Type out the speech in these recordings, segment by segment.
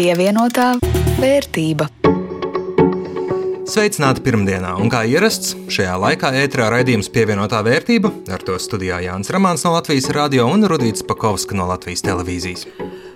Pievienotā vērtība. Sveicināti pirmdienā, un kā ierasts, šajā laikā ētrā raidījums pievienotā vērtība. Ar to studijā Jānis Ramāns no Latvijas radio un Rudīts Pakovska no Latvijas televīzijas.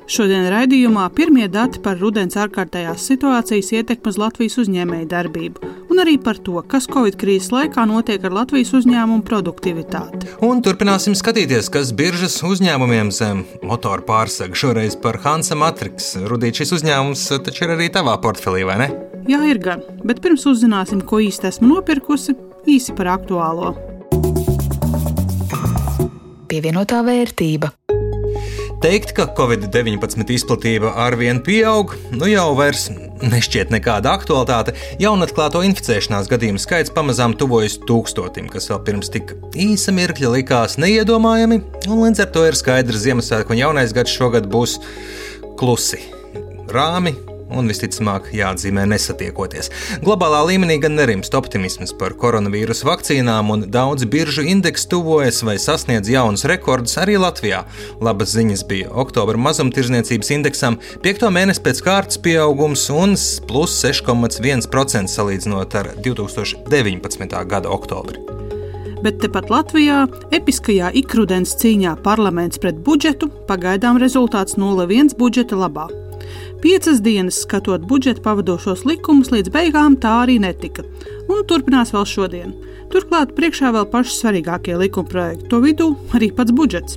Šodien raidījumā pirmie dati par rudens ārkārtējās situācijas ietekmi uz Latvijas uzņēmēju darbību un arī par to, kas Covid krīzes laikā notiek ar Latvijas uzņēmumu produktivitāti. Un turpināsim skatīties, kas biržas uzņēmumiem zem motoru pārsega šoreiz par Hansa Matrix. Rudīt, šis uzņēmums taču ir arī tavā portfelī, vai ne? Jā, ir gan, bet pirms uzzināsim, ko īsti esmu nopirkusi, īsi par aktuālo. Pievienotā vērtība. Teikt, ka Covid-19 izplatība arvien pieaug, nu jau vairs nešķiet nekāda aktualitāte. Jaunatklāto inficēšanās gadījumu skaits pamazām tuvojas tūkstotim, kas vēl pirms tik īsa mirkļa likās neiedomājami, un līdz ar to ir skaidrs, ka Ziemassvētku un jaunais gads šogad būs klusi, rāmi un visticamāk jāatzīmē nesatiekoties. Globālā līmenī gan nerimst optimisms par koronavīrusa vakcīnām, un daudz biržu indeksu tuvojas vai sasniedz jaunus rekordus arī Latvijā. Labas ziņas bija oktobra mazumtirdzniecības indeksam, piekto mēnesi pēc kārtas pieaugums un plus 6,1% salīdzinot ar 2019. gada oktobri bet tepat Latvijā, episkajā ikrudens cīņā parlaments pret budžetu, pagaidām rezultāts 0,1 budžeta labā. Piecas dienas skatot budžeta pavadošos likumus, līdz beigām tā arī netika. Un turpinās vēl šodien. Turklāt priekšā vēl paši svarīgākie likuma projekti, to vidū arī pats budžets.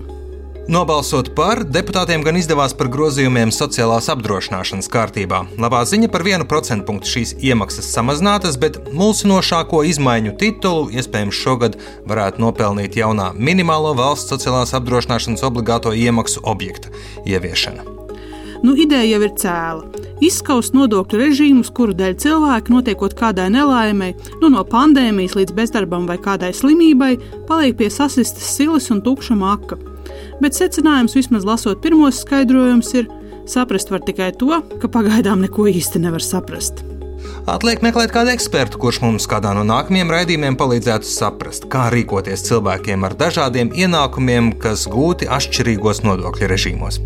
Nobalsot par, deputātiem gan izdevās par grozījumiem sociālās apdrošināšanas kārtībā. Labā ziņa par vienu procentu punktu šīs iemaksas samazinātas, bet mulsinošāko izmaiņu titulu iespējams šogad varētu nopelnīt jaunā minimālo valsts sociālās apdrošināšanas obligāto iemaksu objekta ieviešana. Nu, ideja jau ir cēla. Izskaust nodokļu režīmus, kuru dēļ cilvēki, notiekot kādai nelaimei, nu, no pandēmijas līdz bezdarbam vai kādai slimībai, paliek pie sasistas silas un tukša maka. Bet secinājums, vismaz lasot pirmos skaidrojumus, ir saprast var tikai to, ka pagaidām neko īsti nevar saprast. Atliek meklēt kādu ekspertu, kurš mums kādā no nākamajiem raidījumiem palīdzētu saprast, kā rīkoties cilvēkiem ar dažādiem ienākumiem, kas gūti atšķirīgos nodokļu režīmos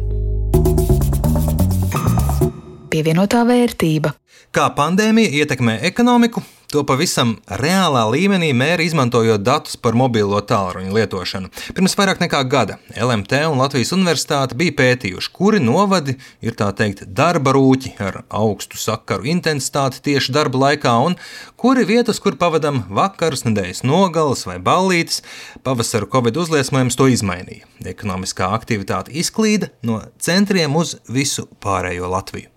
pievienotā vērtība. Kā pandēmija ietekmē ekonomiku, to pavisam reālā līmenī mēra izmantojot datus par mobilo tālruņa lietošanu. Pirms vairāk nekā gada LMT un Latvijas Universitāte bija pētījuši, kuri novadi ir tā teikt darba rūķi ar augstu sakaru intensitāti tieši darba laikā, un kuri vietas, kur pavadām vakarus, nedēļas nogalas vai ballītes. Pavasara Covid uzliesmojums to izmainīja. Ekonomiskā aktivitāte izklīda no centriem uz visu pārējo Latviju.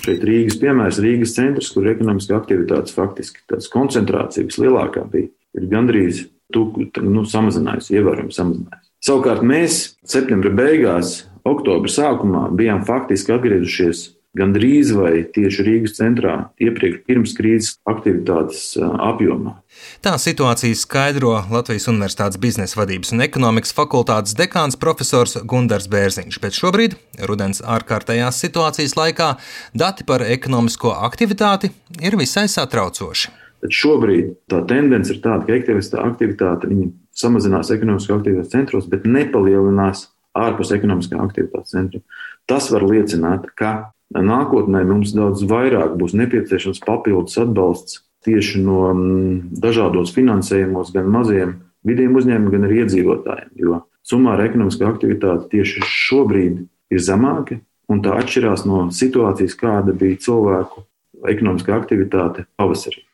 Šeit Rīgas piemērs, Rīgas centrs, kur ekonomiskā aktivitātes faktiski tāds koncentrācija vislielākā bija, ir gandrīz tuku, nu, samazinājusi, ievērojami samazinājusi. Savukārt mēs septembra beigās, oktobra sākumā bijām faktiski atgriezušies gandrīz vai tieši Rīgas centrā iepriekš pirms krīzes aktivitātes apjomā. Tā situāciju skaidro Latvijas Universitātes biznesa vadības un ekonomikas fakultātes dekāns profesors Gundars Bērziņš, bet šobrīd, rudens ārkārtējās situācijas laikā, dati par ekonomisko aktivitāti ir visai satraucoši. Tad šobrīd tā tendence ir tāda, ka aktivitāte samazinās ekonomiskā aktivitātes centros, bet nepalielinās ārpus ekonomiskā aktivitātes centra. Tas var liecināt, ka Nākotnē mums daudz vairāk būs nepieciešams papildus atbalsts tieši no mm, dažādos finansējumos, gan maziem vidiem uzņēmumiem, gan arī iedzīvotājiem. Jo summāra ekonomiskā aktivitāte tieši šobrīd ir zemāka, un tā atšķirās no situācijas, kāda bija cilvēku ekonomiskā aktivitāte pavasarī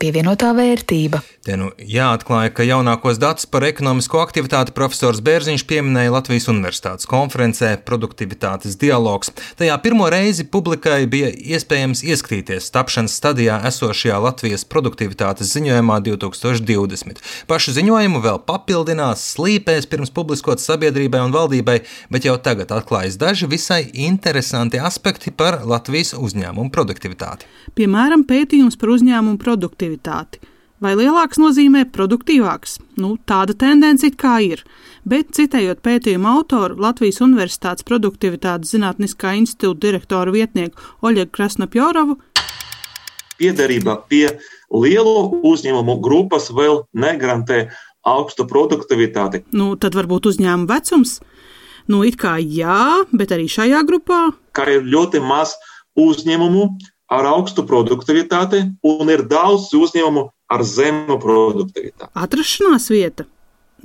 pievienotā vērtība. Te nu jāatklāja, ka jaunākos datus par ekonomisko aktivitāti profesors Bērziņš pieminēja Latvijas Universitātes konferencē Produktivitātes dialogs. Tajā pirmo reizi publikai bija iespējams ieskatīties tapšanas stadijā esošajā Latvijas produktivitātes ziņojumā 2020. Pašu ziņojumu vēl papildinās, slīpēs pirms publiskot sabiedrībai un valdībai, bet jau tagad atklājas daži visai interesanti aspekti par Latvijas uzņēmumu produktivitāti. Piemēram, pētījums par uzņēmumu produktivitāti produktivitāti. Vai lielāks nozīmē produktīvāks? Nu, tāda tendence it kā ir, bet citējot pētījuma autoru Latvijas Universitātes produktivitātes zinātniskā institūta direktoru vietnieku Oļegu Krasnopjorovu, piederība pie lielo uzņēmumu grupas vēl negarantē augstu produktivitāti. Nu, tad varbūt uzņēmuma vecums. Nu, it kā jā, bet arī šajā grupā. Kā ir ļoti maz uzņēmumu ar augstu produktivitāti un ir daudz uzņēmumu ar zemu produktivitāti. Atrašanās vieta.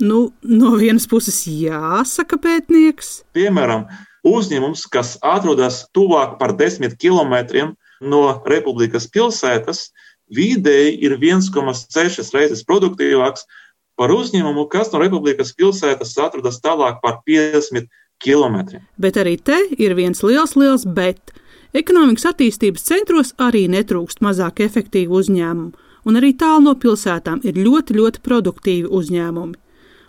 Nu, no vienas puses, jāsaka, pētnieks. Piemēram, uzņēmums, kas atrodas tuvāk par desmit kilometriem no Republikas pilsētas, vidēji ir 1,6 reizes produktīvāks par uzņēmumu, kas no Republikas pilsētas atrodas tālāk par 50 km. Bet arī te ir viens liels, liels bet. Ekonomikas attīstības centros arī netrūkst mazāk efektīvu uzņēmumu, un arī tālu no pilsētām ir ļoti, ļoti produktīvi uzņēmumi.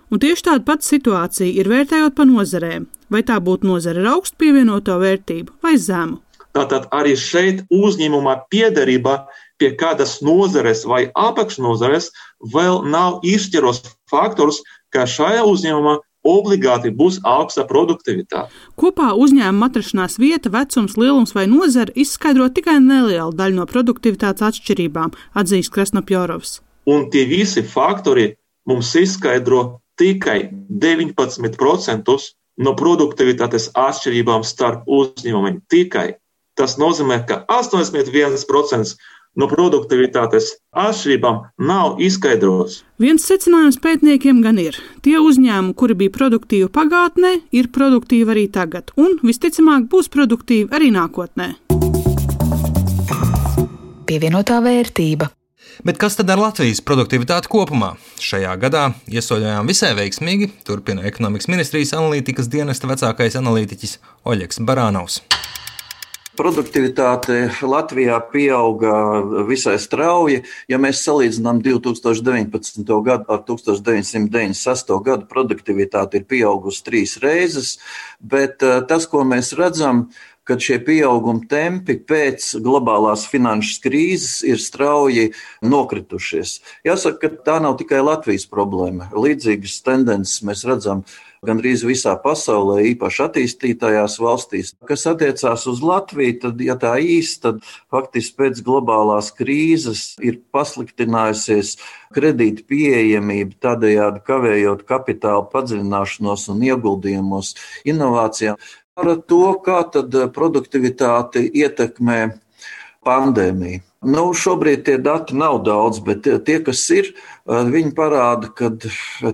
Un tieši tāda pati situācija ir vērtējot pa nozarēm, vai tā būtu nozara ar augstu pievienoto vērtību vai zemu. Tātad arī šeit uzņēmuma piederība pie kādas nozares vai apakšnozares vēl nav izšķiros faktors, ka šajā uzņēmumā obligāti būs augsta produktivitāte. Kopā uzņēmuma atrašanās vieta, vecums, lielums vai nozara izskaidro tikai nelielu daļu no produktivitātes atšķirībām, atzīst Krasnopjorovs. Un tie visi faktori mums izskaidro tikai 19% no produktivitātes atšķirībām starp uzņēmumiem. Tikai tas nozīmē, ka 81% no produktivitātes atšķirībām nav izskaidrots. Viens secinājums pētniekiem gan ir: tie uzņēmumi, kuri bija produktīvi pagātnē, ir produktīvi arī tagad, un visticamāk būs produktīvi arī nākotnē. Pievienotā vērtība. Bet kas tad ar Latvijas produktivitāti kopumā? Šajā gadā iesoļojām visai veiksmīgi, turpina ekonomikas ministrijas analītikas dienesta vecākais analītiķis Oļegs Barānaus. Produktivitāte Latvijā pieauga visai strauji. Ja mēs salīdzinām 2019. gadu ar 1996. gadu, produktivitāte ir pieaugusi trīs reizes, bet eh, tas, ko mēs redzam, kad šie pieauguma tempi pēc globālās finanšu krīzes ir strauji nokritušies. Jāsaka, ka tā nav tikai Latvijas problēma. Līdzīgas tendences mēs redzam gandrīz visā pasaulē, īpaši attīstītajās valstīs. Kas attiecās uz Latviju, tad, ja tā īsti, tad faktiski pēc globālās krīzes ir pasliktinājusies kredīta pieejamība, tādējādi kavējot kapitāla padziļināšanos un ieguldījumos inovācijām. Par to, kā tad produktivitāti ietekmē pandēmija. Nu, šobrīd tie dati nav daudz, bet tie, kas ir, viņi parāda, ka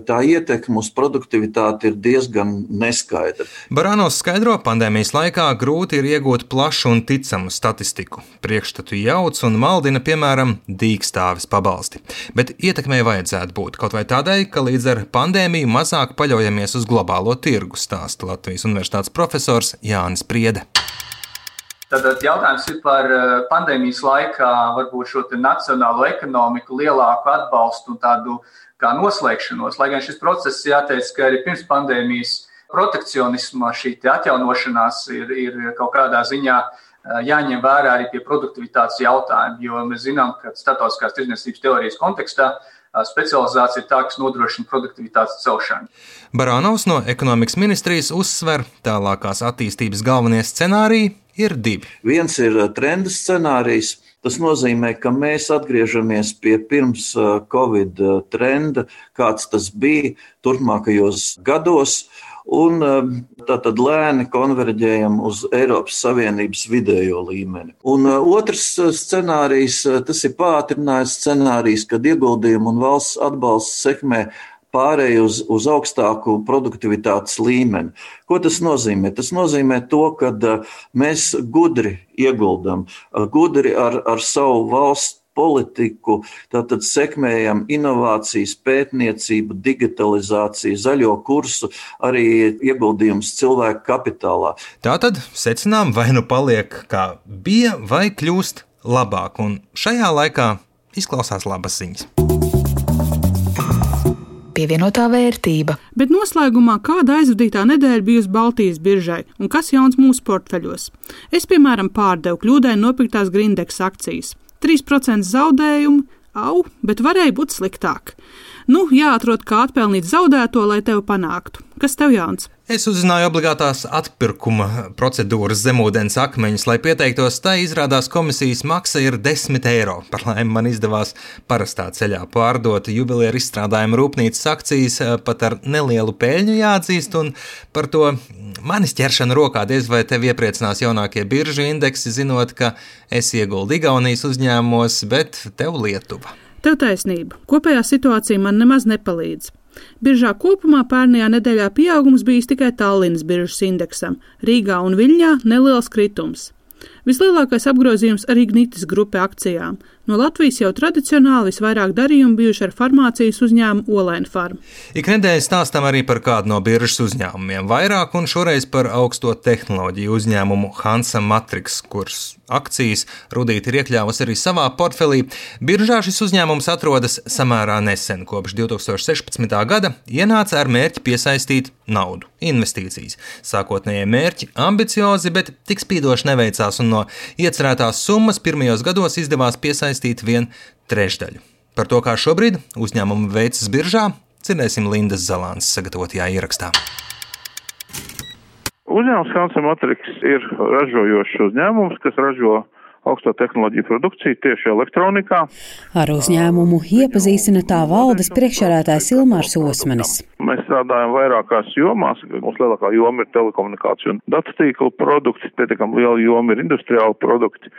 tā ietekme uz produktivitāti ir diezgan neskaidra. Barānos skaidro, pandēmijas laikā grūti ir iegūt plašu un ticamu statistiku. Priekšstatu jauc un maldina, piemēram, dīkstāvis pabalsti. Bet ietekmei vajadzētu būt kaut vai tādai, ka līdz ar pandēmiju mazāk paļaujamies uz globālo tirgu, stāsta Latvijas Universitātes profesors Jānis Priede. Tad jautājums ir par eh, pandēmijas laikā varbūt šo nacionālo ekonomiku lielāku atbalstu un tādu kā noslēgšanos. Lai gan šis process jāteic, ka arī pirms pandēmijas protekcionisma šī atjaunošanās ir, ir kaut kādā ziņā eh, jāņem vērā arī pie produktivitātes jautājuma, jo mēs zinām, ka starptautiskās tirdzniecības teorijas kontekstā eh, specializācija ir tā, kas nodrošina produktivitātes celšanu. Barānaus no ekonomikas ministrijas uzsver tālākās attīstības galvenie scenāriji ir divi. Viens ir uh, trenda scenārijs. Tas nozīmē, ka mēs atgriežamies pie pirms uh, Covid uh, trenda, kāds tas bija turpmākajos gados, un tātad lēni konverģējam uz Eiropas Savienības vidējo līmeni. Un otrs scenārijs, tas ir pātrinājums scenārijs, kad ieguldījumu un valsts atbalsts sekmē pārēju uz, uz augstāku produktivitātes līmeni. Ko tas nozīmē? Tas nozīmē to, ka mēs gudri ieguldam, gudri ar, ar savu valstu politiku, tātad sekmējam inovācijas, pētniecību, digitalizāciju, zaļo kursu, arī ieguldījums cilvēku kapitālā. Tātad secinām, vai nu paliek kā bija, vai kļūst labāk, un šajā laikā izklausās labas ziņas pievienotā vērtība. Bet noslēgumā kāda aizvadītā nedēļa bijusi Baltijas biržai un kas jauns mūsu portfeļos? Es, piemēram, pārdevu kļūdaini nopirktās Grindeks akcijas. 3% zaudējumu, au, bet varēja būt sliktāk. Nu, jāatrod, kā atpelnīt zaudēto, lai tevi panāktu. Kas tev jauns? Es uzzināju obligātās atpirkuma procedūras zemūdens akmeņus, lai pieteiktos. Tā izrādās komisijas maksa ir 10 eiro. Par laimi man izdevās parastā ceļā pārdot jubileāru izstrādājumu rūpnīcas akcijas pat ar nelielu peļņu jāatzīst, un par to manis ķeršana rokā diez vai tevi iepriecinās jaunākie biržu indeksi, zinot, ka es ieguldu Igaunijas uzņēmumos, bet tev Lietuva. Tev taisnība. Kopējā situācija man nemaz nepalīdz. Biržā kopumā pērnajā nedēļā pieaugums bijis tikai Tallinas biržas indeksam, Rīgā un Viļņā neliels kritums. Vislielākais apgrozījums arī Ignitis grupai akcijām. No Latvijas jau tradicionāli visvairāk darījumu bijuši ar farmācijas uzņēmumu Olaina Farm. Ik nedēļas stāstam arī par kādu no biržas uzņēmumiem, vairāk un šoreiz par augsto tehnoloģiju uzņēmumu Hansa Matrix, kuras akcijas Rudīte ir iekļāvusi arī savā portfelī. Biržā šis uzņēmums atrodas samērā nesen, kopš 2016. gada, ienāca ar mērķi piesaistīt naudu, investīcijas. Sākotnējie mērķi ambiciozi, bet tik spīdoši neveicās, un no iecerētās summas pirmajos gados izdevās piesaistīt vien trešdaļu. Par to, kā šobrīd uzņēmumi veicas biržā, dzirdēsim Lindas Zalāns sagatavotajā ierakstā. Uzņēmums Hansa Matrix ir ražojošs uzņēmums, kas ražo augsto tehnoloģiju produkciju tieši elektronikā. Ar uzņēmumu iepazīstina tā valdes priekšsēdētājs Ilmārs Osmanis. Mēs strādājam vairākās jomās. Mūsu lielākā joma ir telekomunikāciju un datu tīklu produkti, pietiekami liela joma ir industriāli produkti.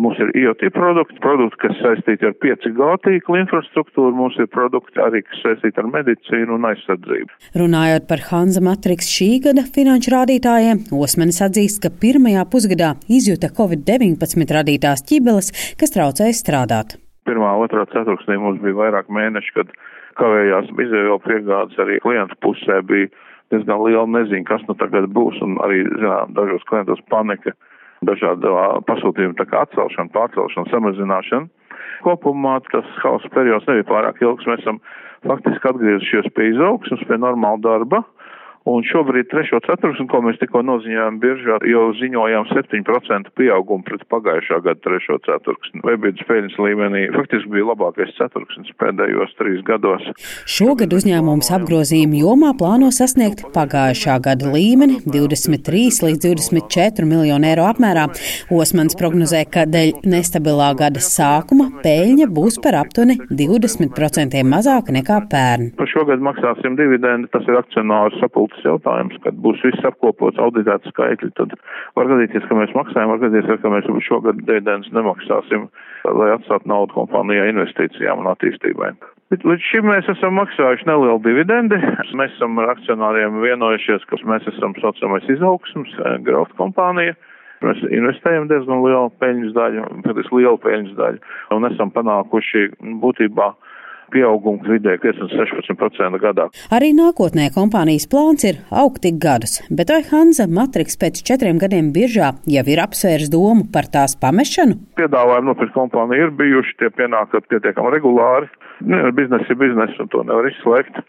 Mums ir IoT produkti, produkti, kas saistīti ar 5G tīklu infrastruktūru, mums ir produkti arī, kas saistīti ar medicīnu un aizsardzību. Runājot par Hanza Matrix šī gada finanšu rādītājiem, Osmanis atzīst, ka pirmajā pusgadā izjuta Covid-19 radītās ķibeles, kas traucēja strādāt. Pirmā, otrā ceturksnī mums bija vairāk mēneši, kad kavējās izēvielu piegādes arī klientu pusē bija diezgan liela neziņa, kas nu tagad būs, un arī, zinām, dažos klientos panika dažādu pasūtījumu atcelšanu, pārcelšanu, samazināšanu. Kopumā tas hausa periods nebija pārāk ilgs. Mēs esam faktiski atgriezušies pie izaugsmas, pie normāla darba. Un šobrīd trešo ceturksni, ko mēs tikko noziņojām biržā, jau ziņojām 7% pieaugumu pret pagājušā gada trešo ceturksni. Webīdas peļņas līmenī faktiski bija labākais ceturksnis pēdējos trīs gados. Šogad uzņēmums apgrozījuma jomā plāno sasniegt pagājušā gada līmeni 23 līdz 24 miljonu eiro apmērā. Osmans prognozē, ka dēļ nestabilā gada sākuma peļņa būs par aptuveni 20% mazāka nekā pērn. Par šo gadu maksāsim dividendi, tas ir akcionāru sapulcē būtisks jautājums, kad būs viss apkopots, auditēts skaitļi, tad var gadīties, ka mēs maksājam, var gadīties, ka mēs šogad dividendus nemaksāsim, lai atstātu naudu kompānijā investīcijām un attīstībai. Bet līdz šim mēs esam maksājuši nelielu dividendi. Mēs esam ar akcionāriem vienojušies, ka mēs esam saucamais izaugsums, eh, growth kompānija. Mēs investējam diezgan lielu peļņas daļu, patiesi lielu peļņas daļu, un esam panākuši būtībā pieaugums vidēji 5-16% gadā. Arī nākotnē kompānijas plāns ir augt tik gadus, bet vai Hanza Matrix pēc četriem gadiem biržā jau ir apsvērs domu par tās pamešanu? Piedāvājumi nopirkt kompāniju ir bijuši, tie pienākat pietiekami regulāri. Ne, biznesa ir biznesa un to nevar izslēgt,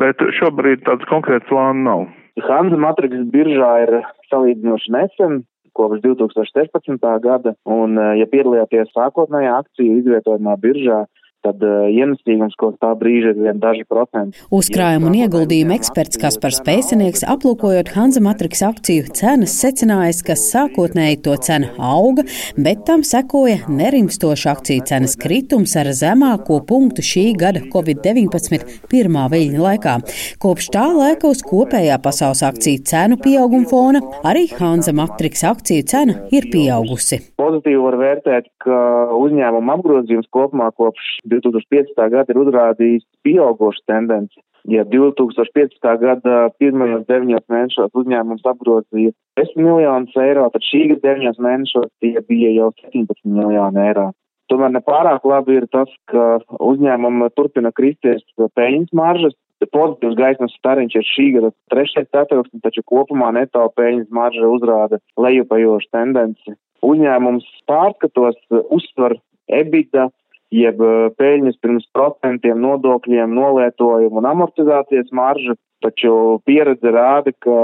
bet šobrīd tāds konkrēts plāns nav. Hanza Matrix biržā ir salīdzinoši nesen, kopš 2016. gada, un, ja piedalījāties sākotnējā akciju izvietojumā biržā, tad uh, ienesīgums kopš tā brīža ir vien daži procenti. Uzkrājuma un ieguldījuma eksperts Kaspars Pēcinieks, aplūkojot Hanza Matrix akciju cenas, secinājis, ka sākotnēji to cena auga, bet tam sekoja nerimstoša akciju cenas kritums ar zemāko punktu šī gada Covid-19 pirmā viļņa laikā. Kopš tā laika uz kopējā pasaules akciju cenu pieauguma fona arī Hanza Matrix akciju cena ir pieaugusi. Pozitīvi var vērtēt, ka uzņēmuma apgrozījums kopumā kopš 2005. gada ir uzrādījis pieaugošu tendenci. Ja 2015. gada pirmajos deviņos mēnešos uzņēmums apgrozīja 10 miljonus eiro, tad šī gada deviņos mēnešos tie bija jau 17 miljoni eiro. Tomēr nepārāk labi ir tas, ka uzņēmumi turpina kristies peļņas maržas. Pozitīvs gaismas stariņš ir šī gada trešais ceturksnis, taču kopumā neto peļņas marža uzrāda lejupējošu tendenci. Uzņēmums pārskatos uzsver EBITDA jeb peļņas pirms procentiem, nodokļiem, nolietojumu un amortizācijas maržu, taču pieredze rāda, ka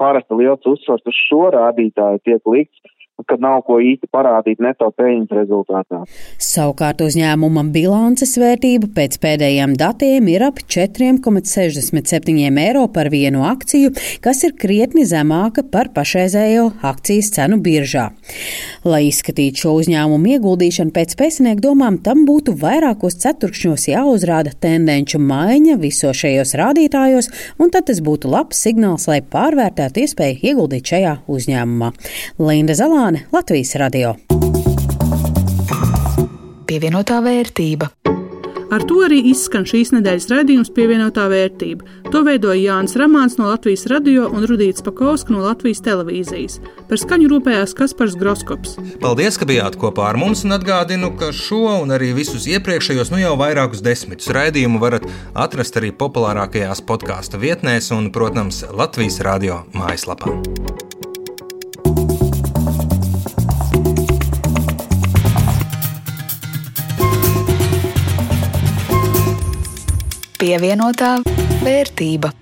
parasti liels uzsvars uz šo rādītāju tiek likts kad nav ko īsti parādīt neto peļņas rezultātā. Savukārt uzņēmuma bilances vērtība pēc pēdējiem datiem ir ap 4,67 eiro par vienu akciju, kas ir krietni zemāka par pašreizējo akcijas cenu biržā. Lai izskatītu šo uzņēmumu ieguldīšanu pēc pēcnieku domām, tam būtu vairākos ceturkšņos jāuzrāda tendenču maiņa visos šajos rādītājos, un tad tas būtu labs signāls, lai pārvērtētu iespēju ieguldīt šajā uzņēmumā. Linda Zalāne Zāne, Latvijas radio. Pievienotā vērtība. Ar to arī izskan šīs nedēļas raidījums pievienotā vērtība. To veidoja Jānis Ramāns no Latvijas radio un Rudīts Pakauska no Latvijas televīzijas. Par skaņu rūpējās Kaspars Groskops. Paldies, ka bijāt kopā ar mums un atgādinu, ka šo un arī visus iepriekšējos, nu jau vairākus desmitus raidījumu varat atrast arī populārākajās podkāstu vietnēs un, protams, Latvijas radio mājaslapā. Pievienotā vērtība.